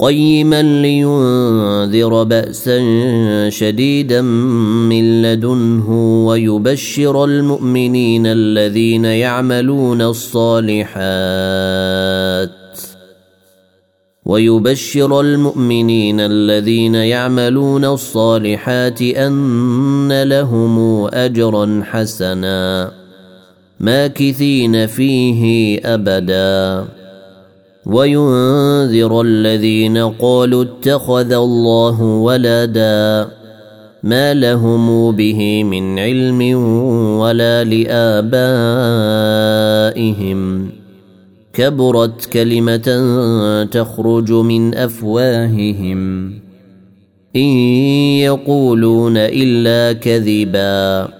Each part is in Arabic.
قيما لينذر بأسا شديدا من لدنه ويبشر المؤمنين الذين يعملون الصالحات ويبشر المؤمنين الذين يعملون الصالحات أن لهم أجرا حسنا ماكثين فيه أبدا وينذر الذين قالوا اتخذ الله ولدا ما لهم به من علم ولا لآبائهم. كبرت كلمة تخرج من أفواههم. إن يقولون إلا كذبا.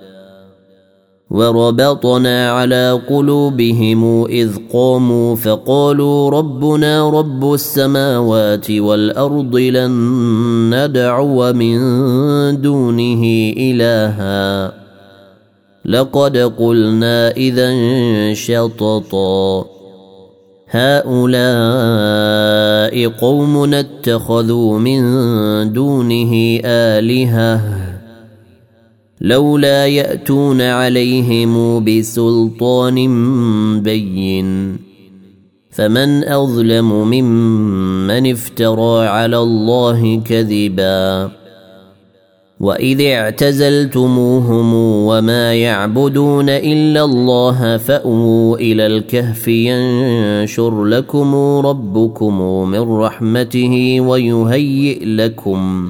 وربطنا على قلوبهم إذ قاموا فقالوا ربنا رب السماوات والأرض لن ندعو من دونه إلها. لقد قلنا اذا شططا. هؤلاء قوم اتخذوا من دونه آلهة. لولا يأتون عليهم بسلطان بين. فمن أظلم ممن افترى على الله كذبا. وإذ اعتزلتموهم وما يعبدون إلا الله فأووا إلى الكهف ينشر لكم ربكم من رحمته ويهيئ لكم.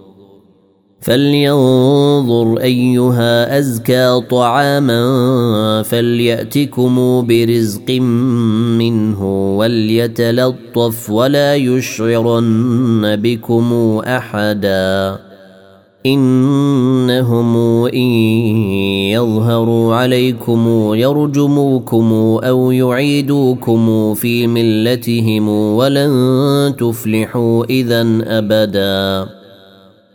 فلينظر أيها أزكى طعاما فليأتكم برزق منه وليتلطف ولا يشعرن بكم أحدا إنهم إن يظهروا عليكم يرجموكم أو يعيدوكم في ملتهم ولن تفلحوا إذا أبدا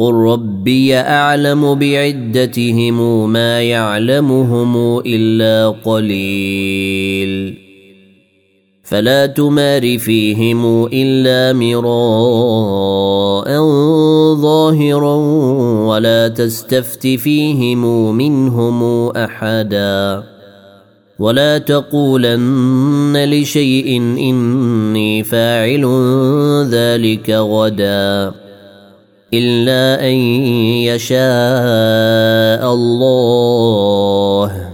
قل ربي أعلم بعدتهم ما يعلمهم إلا قليل فلا تمار فيهم الا مراء ظاهرا ولا تستفت فيهم منهم احدا ولا تقولن لشيء اني فاعل ذلك غدا إلا أن يشاء الله.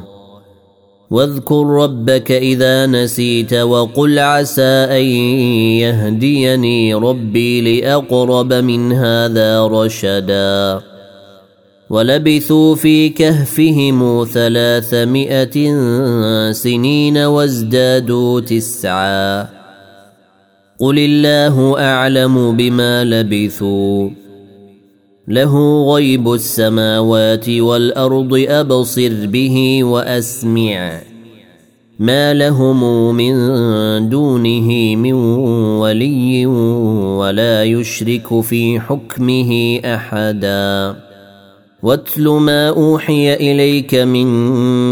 واذكر ربك إذا نسيت وقل عسى أن يهديني ربي لأقرب من هذا رشدا. ولبثوا في كهفهم ثلاثمائة سنين وازدادوا تسعا. قل الله أعلم بما لبثوا. له غيب السماوات والأرض أبصر به وأسمع. ما لهم من دونه من ولي ولا يشرك في حكمه أحدا. واتل ما أوحي إليك من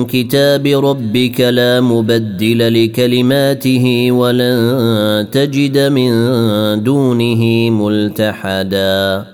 كتاب ربك لا مبدل لكلماته ولن تجد من دونه ملتحدا.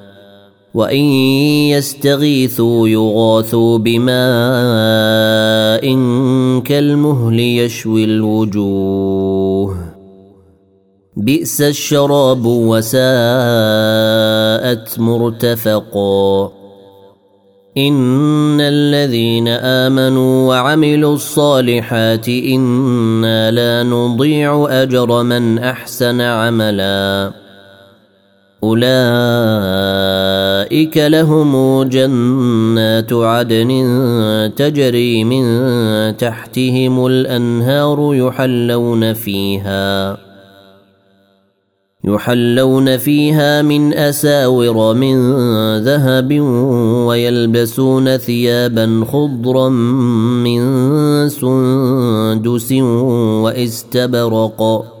وان يستغيثوا يغاثوا بماء كالمهل يشوي الوجوه بئس الشراب وساءت مرتفقا ان الذين امنوا وعملوا الصالحات أنا لا نضيع اجر من احسن عملا أولئك لهم جنات عدن تجري من تحتهم الأنهار يحلون فيها يحلون فيها من أساور من ذهب ويلبسون ثيابا خضرا من سندس وإستبرق.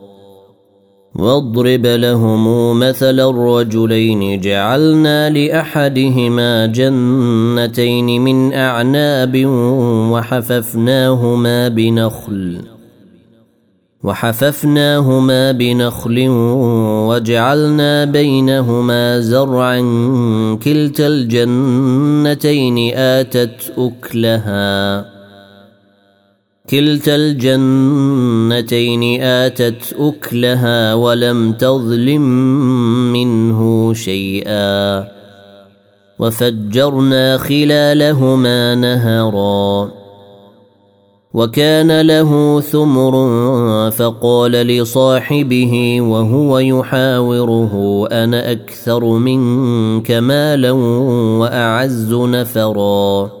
واضرب لهم مثل الرجلين جعلنا لأحدهما جنتين من أعناب وحففناهما بنخل وحففناهما بنخل وجعلنا بينهما زرعا كلتا الجنتين آتت أكلها كلتا الجنتين آتت أكلها ولم تظلم منه شيئا. وفجرنا خلالهما نهرا. وكان له ثمر فقال لصاحبه وهو يحاوره أنا أكثر منك مالا وأعز نفرا.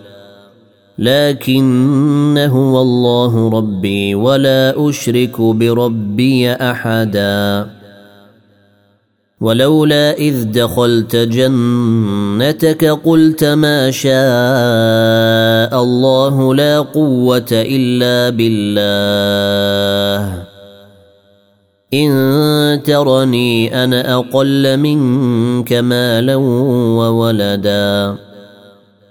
لكن هو الله ربي ولا أشرك بربي أحدا. ولولا إذ دخلت جنتك قلت ما شاء الله لا قوة إلا بالله. إن ترني أنا أقل منك مالا وولدا.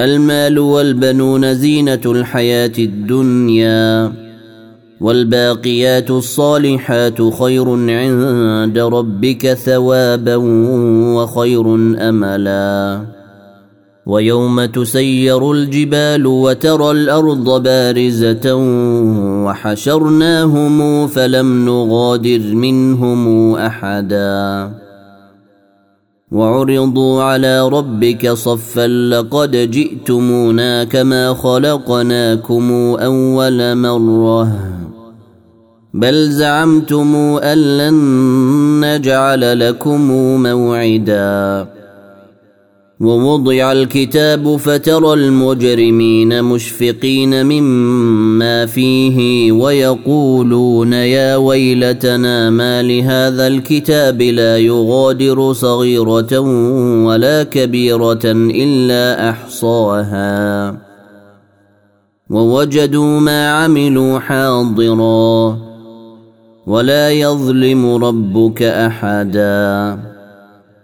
المال والبنون زينة الحياة الدنيا والباقيات الصالحات خير عند ربك ثوابا وخير أملا. ويوم تسير الجبال وترى الأرض بارزة وحشرناهم فلم نغادر منهم أحدا. وعرضوا على ربك صفا لقد جئتمونا كما خلقناكم أول مرة. بل زعمتم أن لن نجعل لكم موعدا. ووضع الكتاب فترى المجرمين مشفقين مما فيه ويقولون يا ويلتنا ما لهذا الكتاب لا يغادر صغيرة ولا كبيرة إلا أحصاها. ووجدوا ما عملوا حاضرا. ولا يظلم ربك أحدا.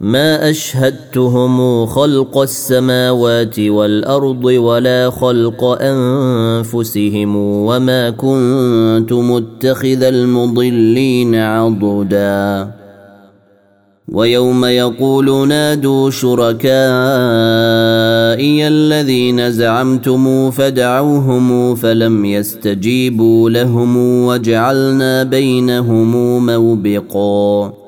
ما أشهدتهم خلق السماوات والأرض ولا خلق أنفسهم وما كنت متخذ المضلين عضدا. ويوم يقول نادوا شركائي الذين زعمتم فدعوهم فلم يستجيبوا لهم وجعلنا بينهم موبقا.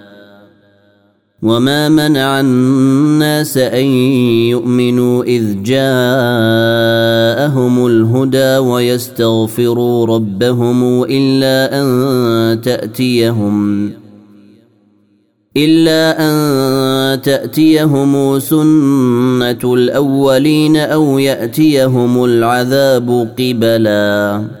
وما منع الناس ان يؤمنوا اذ جاءهم الهدى ويستغفروا ربهم الا ان تاتيهم الا ان تاتيهم سنه الاولين أو ياتيهم العذاب قبلا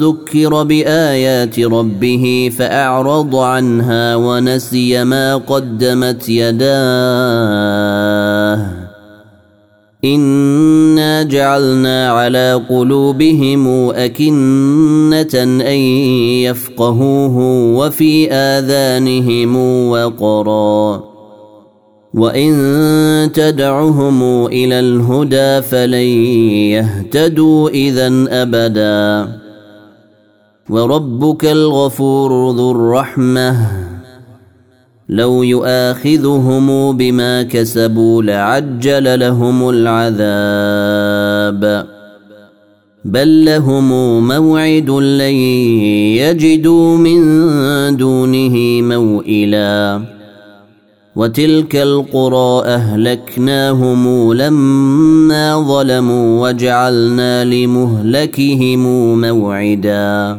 ذكر بآيات ربه فأعرض عنها ونسي ما قدمت يداه. إنا جعلنا على قلوبهم أكنة أن يفقهوه وفي آذانهم وقرا. وإن تدعهم إلى الهدى فلن يهتدوا إذا أبدا. وربك الغفور ذو الرحمة. لو يؤاخذهم بما كسبوا لعجل لهم العذاب. بل لهم موعد لن يجدوا من دونه موئلا. وتلك القرى أهلكناهم لما ظلموا وجعلنا لمهلكهم موعدا.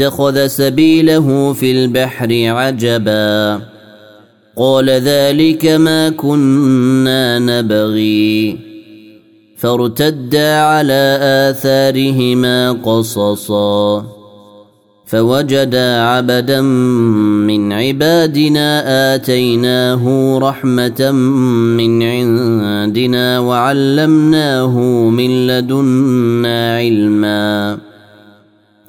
واتخذ سبيله في البحر عجبا قال ذلك ما كنا نبغي فارتدا على آثارهما قصصا فوجدا عبدا من عبادنا آتيناه رحمة من عندنا وعلمناه من لدنا علما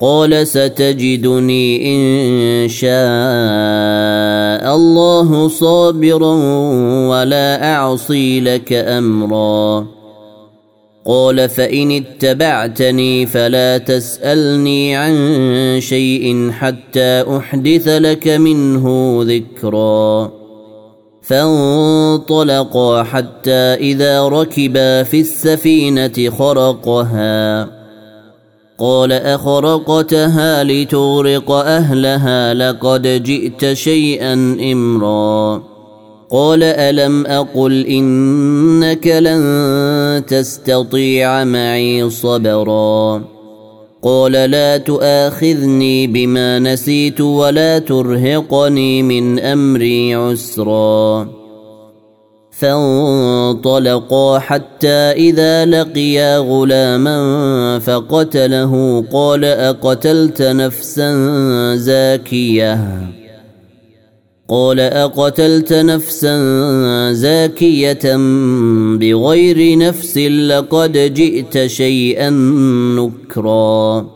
قال ستجدني إن شاء الله صابرا ولا أعصي لك أمرا. قال فإن اتبعتني فلا تسألني عن شيء حتى أحدث لك منه ذكرا. فانطلقا حتى إذا ركبا في السفينة خرقها. قال أخرقتها لتغرق أهلها لقد جئت شيئا إمرا. قال ألم أقل إنك لن تستطيع معي صبرا. قال لا تؤاخذني بما نسيت ولا ترهقني من أمري عسرا. فانطلقا حتى إذا لقيا غلاما فقتله قال أقتلت نفسا زاكية؟ قال أقتلت نفسا زاكية بغير نفس لقد جئت شيئا نكرا.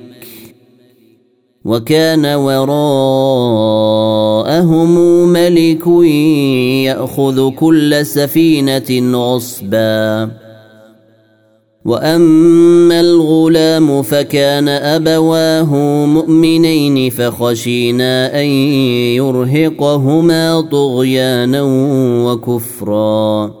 وكان وراءهم ملك يأخذ كل سفينة غصبا. وأما الغلام فكان أبواه مؤمنين فخشينا أن يرهقهما طغيانا وكفرا.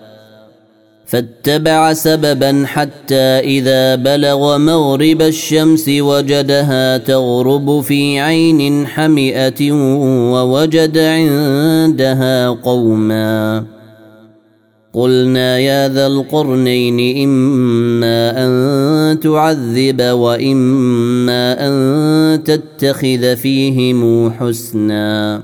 فاتبع سببا حتى إذا بلغ مغرب الشمس وجدها تغرب في عين حمئة ووجد عندها قوما. قلنا يا ذا القرنين إما أن تعذب وإما أن تتخذ فيهم حسنا.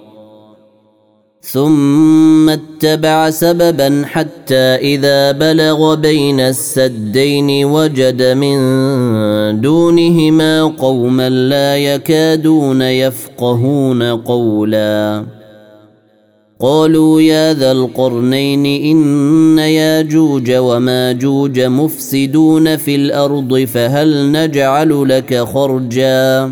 ثم اتبع سببا حتى إذا بلغ بين السدين وجد من دونهما قوما لا يكادون يفقهون قولا. قالوا يا ذا القرنين إن ياجوج وماجوج مفسدون في الأرض فهل نجعل لك خرجا؟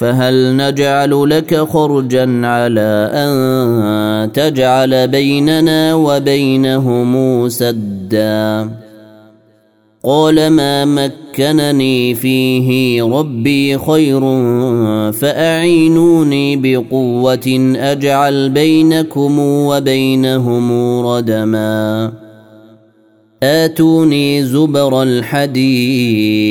فهل نجعل لك خرجا على أن تجعل بيننا وبينهم سدا؟ قال ما مكنني فيه ربي خير فأعينوني بقوة أجعل بينكم وبينهم ردما. آتوني زبر الحديد.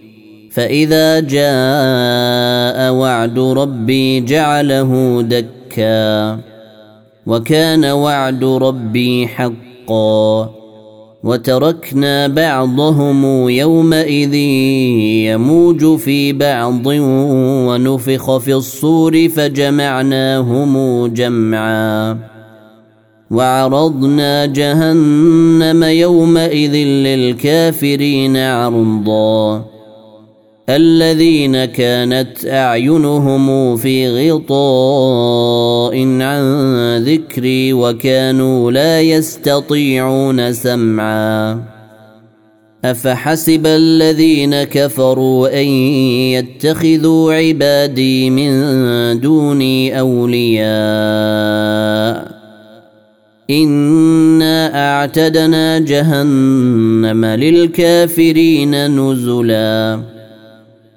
فإذا جاء وعد ربي جعله دكا وكان وعد ربي حقا وتركنا بعضهم يومئذ يموج في بعض ونفخ في الصور فجمعناهم جمعا وعرضنا جهنم يومئذ للكافرين عرضا الذين كانت أعينهم في غطاء عن ذكري وكانوا لا يستطيعون سمعا. أفحسب الذين كفروا أن يتخذوا عبادي من دوني أولياء؟ إنا أعتدنا جهنم للكافرين نزلا.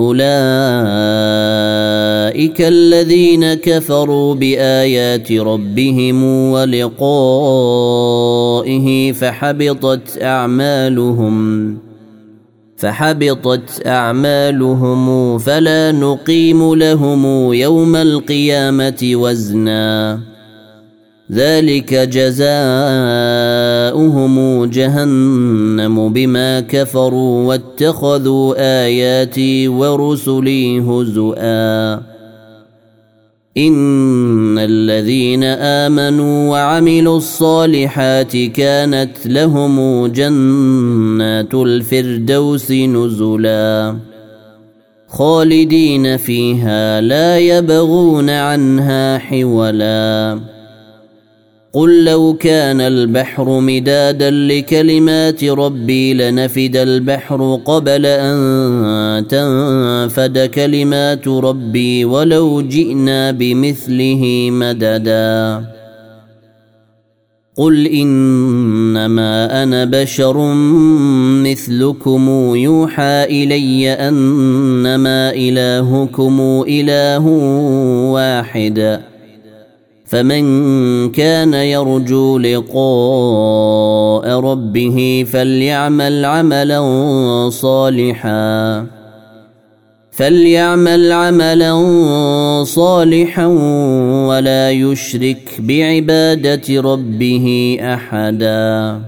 اولئك الذين كفروا بايات ربهم ولقائه فحبطت اعمالهم فحبطت اعمالهم فلا نقيم لهم يوم القيامه وزنا ذلك جزاؤهم جهنم بما كفروا واتخذوا آياتي ورسلي هزؤا. إن الذين آمنوا وعملوا الصالحات كانت لهم جنات الفردوس نزلا. خالدين فيها لا يبغون عنها حولا. قل لو كان البحر مدادا لكلمات ربي لنفد البحر قبل أن تنفد كلمات ربي ولو جئنا بمثله مددا. قل إنما أنا بشر مثلكم يوحى إلي أنما إلهكم إله واحد. فمن كان يرجو لقاء ربه فليعمل عملا صالحا فليعمل عملا صالحا ولا يشرك بعبادة ربه أحدا.